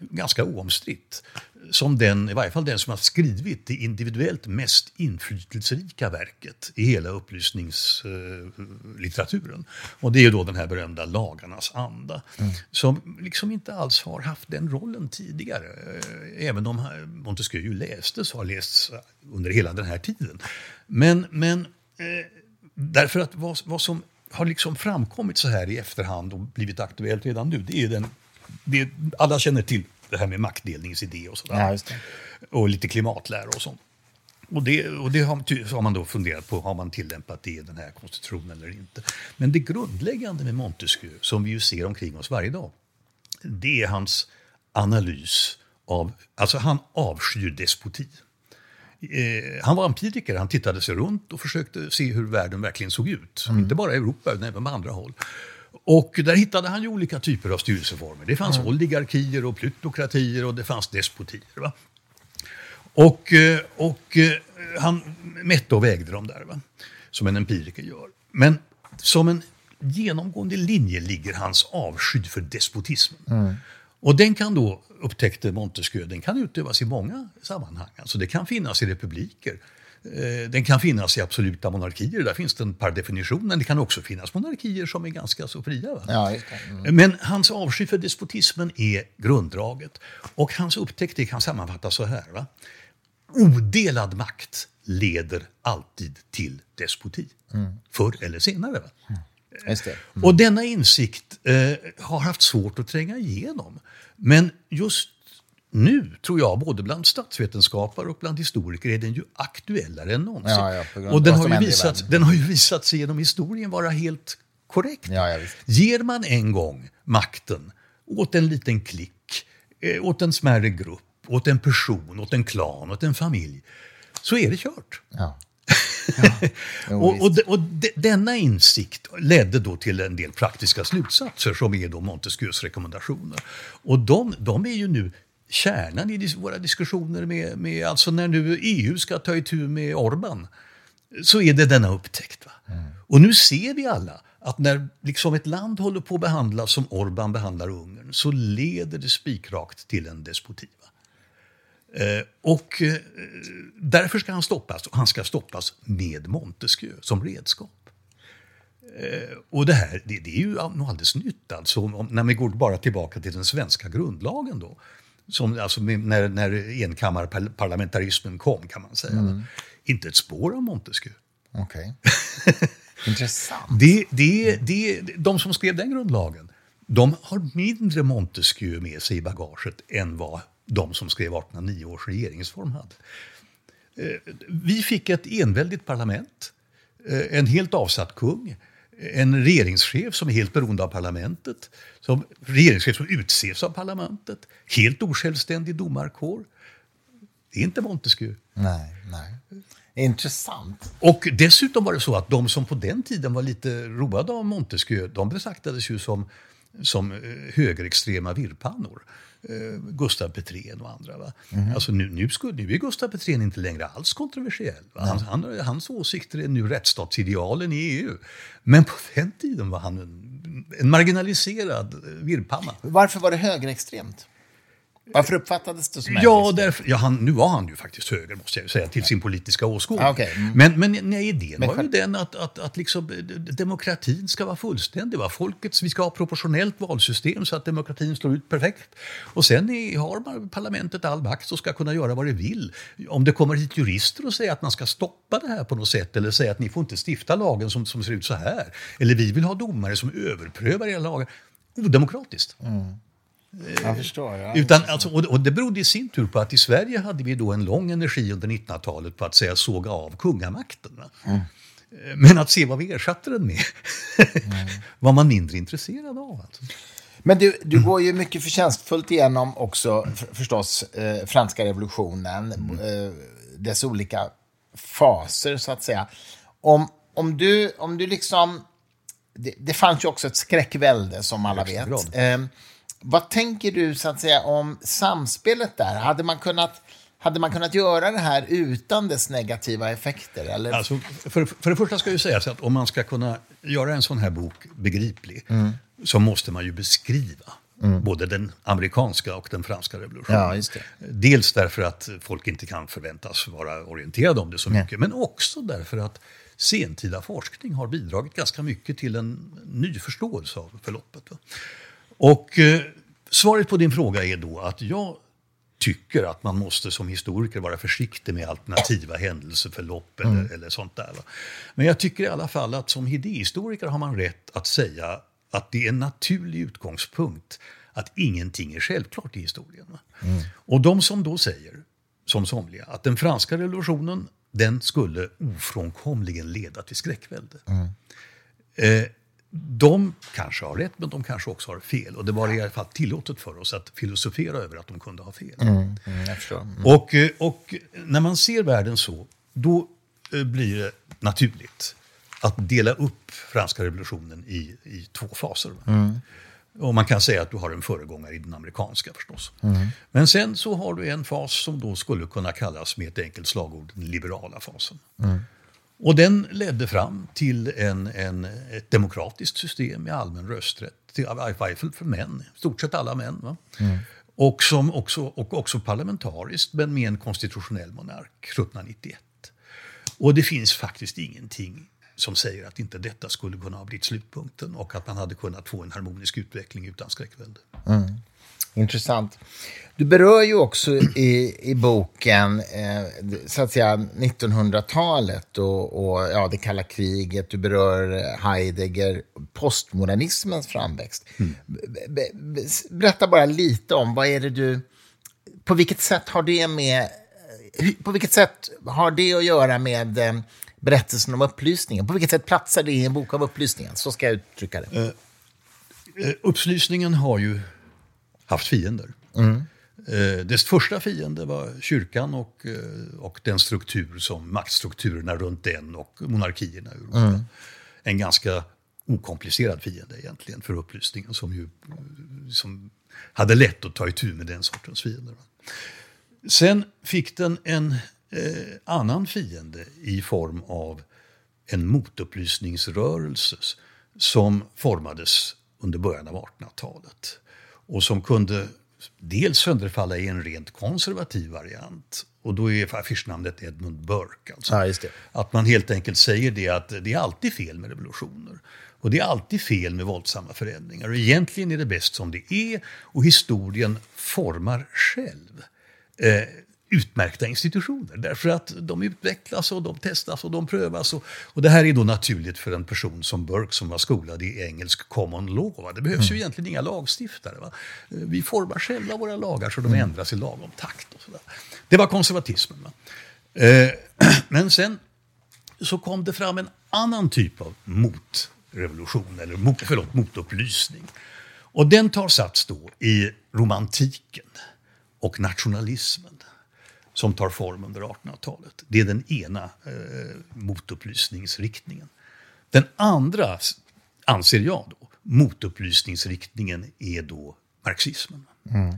ganska oomstritt som den, i varje fall den som har skrivit det individuellt mest inflytelserika verket i hela upplysningslitteraturen. Och det är då den här berömda Lagarnas anda, som liksom inte alls har haft den rollen tidigare. Även om Montesquieu lästes och har lästs under hela den här tiden. Men, men eh, Därför att vad, vad som har liksom framkommit så här i efterhand och blivit aktuellt redan nu, det är den... Det, alla känner till det här med maktdelningsidé och sådär. Ja. Och lite klimatlära och sånt. Och det, och det har, har man då funderat på, har man tillämpat det i den här konstitutionen eller inte? Men det grundläggande med Montesquieu, som vi ju ser omkring oss varje dag, det är hans analys av, alltså han avskyr despoti. Eh, han var empiriker, han tittade sig runt och försökte se hur världen verkligen såg ut. Inte bara i Europa, utan även på andra håll. Och där hittade han ju olika typer av styrelseformer. Det fanns oligarkier och plutokratier och det fanns despotier. Va? Och, eh, och eh, han mätte och vägde dem där, va? som en empiriker gör. Men som en genomgående linje ligger hans avsky för despotismen. Och den kan då, upptäckte Montesquieu, den kan utövas i många sammanhang. Alltså det kan finnas i republiker. Eh, Den kan finnas i absoluta monarkier, där finns den per definition. Men det kan också finnas monarkier som är ganska så fria. Ja. Mm. Men hans avsky för despotismen är grunddraget. Och hans upptäckt det kan sammanfattas så här. Va? Odelad makt leder alltid till despoti. Förr eller senare. Va? Det. Och denna insikt eh, har haft svårt att tränga igenom. Men just nu, tror jag, både bland statsvetenskapare och bland historiker är den ju aktuellare än någonsin. Ja, ja, och den har, ju händer i visat, världen. den har ju visat sig genom historien vara helt korrekt. Ja. Ger man en gång makten åt en liten klick, eh, åt en smärre grupp, åt en person, åt en klan, åt en familj, så är det kört. *laughs* Och, och, de, och de, denna insikt ledde då till en del praktiska slutsatser som är då Montesquieus rekommendationer. Och de, de är ju nu kärnan i våra diskussioner med, med, alltså när nu EU ska ta itu med Orban, så är det denna upptäckt. Va? Och nu ser vi alla att när liksom ett land håller på att behandlas som Orban behandlar Ungern så leder det spikrakt till en despoti. Eh, och eh, därför ska han stoppas. Och han ska stoppas med Montesquieu som redskap. Eh, och det här det, det är ju något alldeles nytt. Alltså, om, när vi går bara tillbaka till den svenska grundlagen då. Som, alltså, när, när enkammarparlamentarismen kom kan man säga. Inte ett spår av Montesquieu. Okej. *laughs* Intressant. Det, det, det, de som skrev den grundlagen, de har mindre Montesquieu med sig i bagaget än vad de som skrev 1809 års regeringsform hade. Eh, Vi fick ett enväldigt parlament, eh, en helt avsatt kung, en regeringschef som är helt beroende av parlamentet, som regeringschef som utses av parlamentet, helt osjälvständig domarkår. Det är inte Montesquieu. Nej, nej. Intressant. Och dessutom var det så att de som på den tiden var lite roade av Montesquieu, de betraktades ju som, som eh, högerextrema virrpannor. Eh, Gustav Petrén och andra. Va? Alltså nu, nu, skulle, nu är Gustav Petrén inte längre alls kontroversiell. Va? Han, han, hans åsikter är nu rättsstatsidealen i EU. Men på den tiden var han en, en marginaliserad eh, virrpanna. Varför var det högerextremt? Varför uppfattades det som Ja, därför, ja han, nu var han ju faktiskt höger, måste jag säga, till sin politiska åskådning. Ah, okej. Mm. Men, men nej, idén Men var ju den att, att, att liksom, demokratin ska vara fullständig. Va? Folkets, vi ska ha proportionellt valsystem så att demokratin slår ut perfekt. Och sen är, har man parlamentet all makt och ska kunna göra vad det vill. Om det kommer hit jurister och säger att man ska stoppa det här på något sätt eller säga att ni får inte stifta lagen som, som ser ut så här. Eller vi vill ha domare som överprövar era lagar. Odemokratiskt. Jag förstår. Ja. Utan, alltså, och, det berodde i sin tur på att i Sverige hade vi då en lång energi under 1900-talet på att säga såga av kungamakten. Mm. Eh, Men att se vad vi ersatte den med *laughs* var man mindre intresserad av. Alltså. Men du, du går ju mycket förtjänstfullt igenom också för, förstås eh, franska revolutionen, eh, dess olika faser så att säga. Om, om, du, om du liksom... Det, det fanns ju också ett skräckvälde som alla vet. Eh, vad tänker du så att säga om samspelet där? Hade man kunnat, hade man kunnat göra det här utan dess negativa effekter? Eller? Alltså, för, för det första ska ju sägas att om man ska kunna göra en sån här bok begriplig så måste man ju beskriva både den amerikanska och den franska revolutionen. Ja. Dels därför att folk inte kan förväntas vara orienterade om det så mycket, men också därför att sentida forskning har bidragit ganska mycket till en ny förståelse av förloppet. va. Och eh, svaret på din fråga är då att jag tycker att man måste som historiker vara försiktig med alternativa händelseförlopp eller, eller sånt där. Va? Men jag tycker i alla fall att som idéhistoriker har man rätt att säga att det är en naturlig utgångspunkt att ingenting är självklart i historien. Va? Och de som då säger, som somliga, att den franska revolutionen den skulle ofrånkomligen leda till skräckvälde. Eh, de kanske har rätt, men de kanske också har fel. Och det var i alla fall tillåtet för oss att filosofera över att de kunde ha fel. Mm, förstår. Mm. Och, eh, och när man ser världen så, då eh, blir det naturligt att dela upp franska revolutionen i, i två faser. va? Och man kan säga att du har en föregångare i den amerikanska förstås. Men sen så har du en fas som då skulle kunna kallas med ett enkelt slagord den liberala fasen. Och den ledde fram till en, en, ett demokratiskt system med allmän rösträtt, till, i varje fall för män, i stort sett alla män. Mm. Och, som också, och också parlamentariskt, men med en konstitutionell monark 1791. Och det finns faktiskt ingenting som säger att inte detta skulle kunna ha blivit slutpunkten och att man hade kunnat få en harmonisk utveckling utan skräckvälde. Mm. Intressant. Du berör ju också i, i boken eh, så att säga 1900-talet och, och, ja, det kalla kriget. Du berör Heidegger, postmodernismens framväxt. Mm. Berätta bara lite om vad är det du... På vilket sätt har det med... På vilket sätt har det att göra med eh, berättelsen om upplysningen? På vilket sätt platsar det i en bok om upplysningen? Så ska jag uttrycka det. Uh, upplysningen har ju haft fiender. Mm. Eh, dess första fiende var kyrkan och, eh, och den struktur som maktstrukturerna runt den och monarkierna. Mm. En ganska okomplicerad fiende egentligen för upplysningen som ju som hade lätt att ta itu med den sortens fiender. Sen fick den en eh, annan fiende i form av en motupplysningsrörelse som formades under början av 1800-talet och som kunde dels sönderfalla i en rent konservativ variant. Och då är affischnamnet Edmund Burke. Alltså. Ja, att man helt enkelt säger det att det är alltid fel med revolutioner. Och det är alltid fel med våldsamma förändringar. Och egentligen är det bäst som det är och historien formar själv. Eh, utmärkta institutioner. Därför att de utvecklas och de testas och de prövas. Och, och det här är då naturligt för en person som Burke som var skolad i engelsk common law. Det behövs mm. ju egentligen inga lagstiftare. Va? Vi formar själva våra lagar så de mm. ändras i lagom takt. Och så Det var konservatismen. Eh, *clears throat* men sen så kom det fram en annan typ av motrevolution, eller mot, förlåt, motupplysning. Och den tar sats då i romantiken och nationalismen som tar form under 1800-talet. Det är den ena eh, motupplysningsriktningen. Den andra, anser jag då, motupplysningsriktningen är då marxismen. Mm.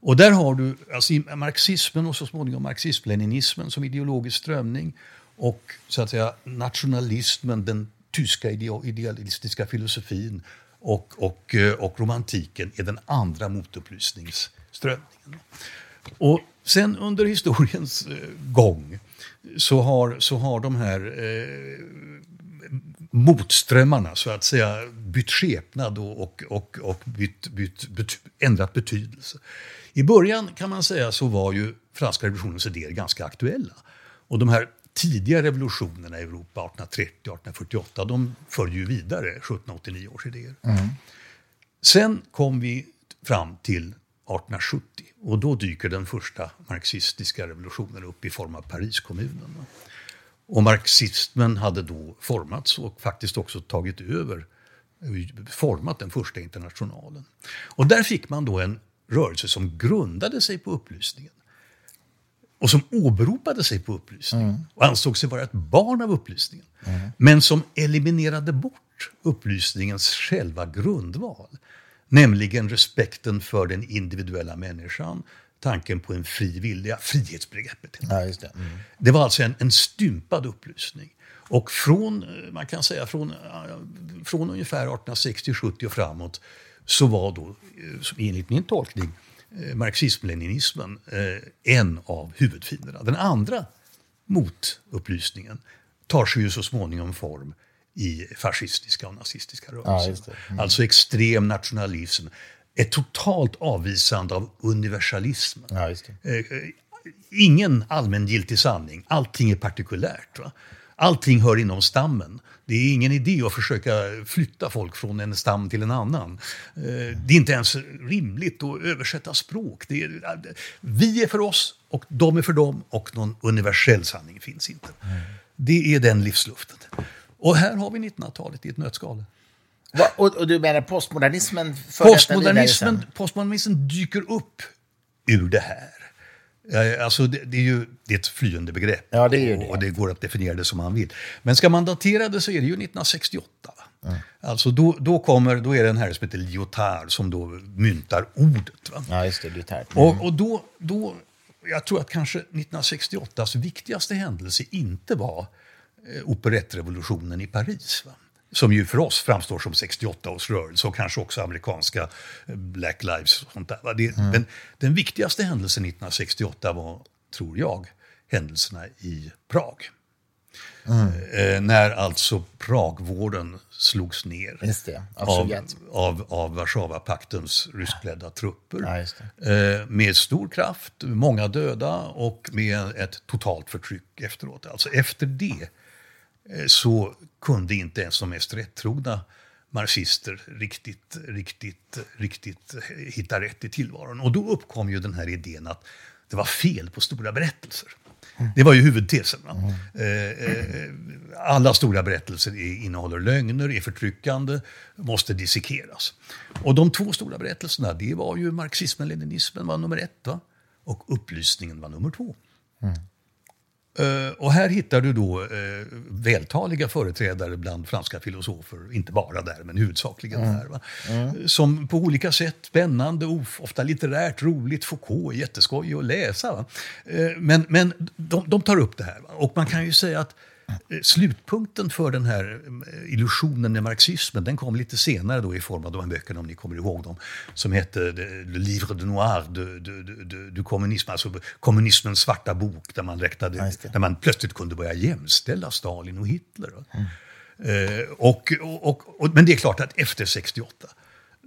Och där har du alltså, marxismen och så småningom marxism-leninismen som ideologisk strömning och så att säga nationalismen, den tyska idealistiska filosofin och, och, eh, och romantiken är den andra motupplysningsströmningen. Och Sen under historiens eh, gång så har, så har de här eh, motströmmarna så att säga bytt skepnad och, och, och, och bytt, bytt, bytt, ändrat betydelse. I början kan man säga så var ju franska revolutionens idéer ganska aktuella. Och de här tidiga revolutionerna i Europa, 1830 1848, de följer ju vidare 1789 års idéer. Mm. Sen kom vi fram till 1870 och då dyker den första marxistiska revolutionen upp i form av Pariskommunen. Och marxismen hade då formats och faktiskt också tagit över, format den första internationalen. Och där fick man då en rörelse som grundade sig på upplysningen. Och som åberopade sig på upplysningen mm. och ansåg sig vara ett barn av upplysningen. Mm. Men som eliminerade bort upplysningens själva grundval. Nämligen respekten för den individuella människan, tanken på en fri vilja, frihetsbegreppet. Ja, just det. Mm. det var alltså en, en stympad upplysning. Och från, man kan säga från, från ungefär 1860-70 och framåt så var då, enligt min tolkning, eh, marxism-leninismen eh, en av huvudfienderna. Den andra motupplysningen tar sig ju så småningom form i fascistiska och nazistiska rörelser. Ja, mm. Alltså extrem nationalism. Ett totalt avvisande av universalism. Ja, eh, eh, ingen allmängiltig sanning. Allting är partikulärt. Va? Allting hör inom stammen. Det är ingen idé att försöka flytta folk från en stam till en annan. Eh, det är inte ens rimligt att översätta språk. Det är, vi är för oss och de är för dem och någon universell sanning finns inte. Mm. Det är den livsluften. Och här har vi 1900-talet i ett nötskal. Va, och, och, du menar postmodernismen? Postmodernismen, postmodernismen dyker upp ur det här. Alltså det, det, är ju det är ett flyende begrepp ja, det är det. och det går att definiera det som man vill. Men ska man datera det så är det ju 1968. Mm. Alltså då, då, kommer, då är det en herre som heter Lyotard som då myntar ordet. Va? Ja, just det, Lyotard. Mm. Och, och då, då, jag tror att kanske 1968s viktigaste händelse inte var operettrevolutionen i Paris. Va? Som ju för oss framstår som 68 års rörelse och kanske också amerikanska eh, Black Lives. Och sånt där? Det, mm. den, den viktigaste händelsen 1968 var, tror jag, händelserna i Prag. Mm. när alltså Pragvården slogs ner det, av, av, av Warszawapaktens ryskledda trupper. Ja, eh, med stor kraft, många döda och med ett totalt förtryck efteråt. Alltså efter det eh, så kunde inte ens de mest rättrogna marxister riktigt, riktigt, riktigt hitta rätt i tillvaron. Och då uppkom ju den här idén att det var fel på stora berättelser. Det var ju huvudtesen. Mm. Alla stora berättelser innehåller lögner, är förtryckande, måste dissekeras. Och de två stora berättelserna, det var ju marxismen, leninismen var nummer ett va? och upplysningen var nummer två. Mm. Uh, och här hittar du då uh, vältaliga företrädare bland franska filosofer, inte bara där, men huvudsakligen mm. där. Va? Mm. Som på olika sätt, spännande, ofta litterärt, roligt, Foucault, jätteskoj att läsa. Uh, men men de, de, tar upp det här. Va? Och man kan ju säga att Eh, slutpunkten för den här eh, illusionen med marxismen den kom lite senare då i form av de här böckerna, om ni kommer ihåg dem, som hette Le Livre de Noir du, du, du, du kommunism, alltså kommunismens svarta bok, där man, räknade, där man plötsligt kunde börja jämställa Stalin och Hitler. Mm. Eh, och, och, och, men det är klart att efter 68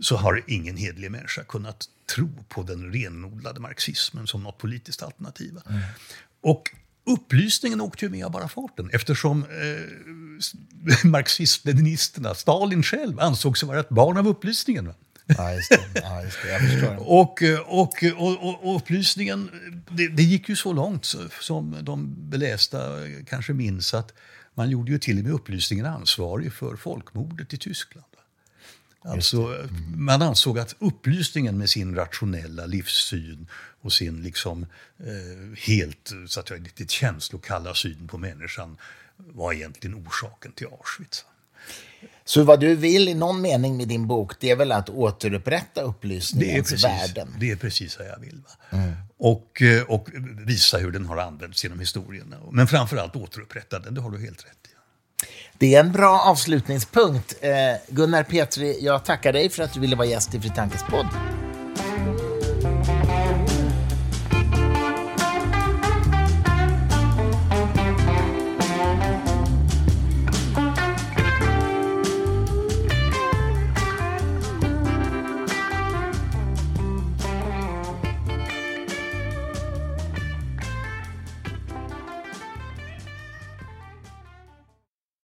så har ingen hedlig människa kunnat tro på den renodlade marxismen som något politiskt alternativ. Mm. Och Upplysningen åkte ju med av bara farten eftersom eh, *laughs* marxist-leninisterna, Stalin själv, ansåg sig vara ett barn av upplysningen. Ja, just det. Ja, just det. Jag förstår. *laughs* och, och, och, och, upplysningen, det, det, gick ju så långt som de belästa kanske minns att man gjorde ju till och med upplysningen ansvarig för folkmordet i Tyskland. Alltså, mm. Man ansåg att upplysningen med sin rationella livssyn och sin liksom, eh, helt så att jag, lite känslokalla syn på människan var egentligen orsaken till Auschwitz. Så vad du vill i någon mening med din bok, det är väl att återupprätta upplysningens det värden? Det är precis vad jag vill. Mm. Och, eh, och visa hur den har använts genom historien. Men framförallt återupprätta den, det har du helt rätt i. Det är en bra avslutningspunkt. Eh, Gunnar Petri, jag tackar dig för att du ville vara gäst i Fri podd.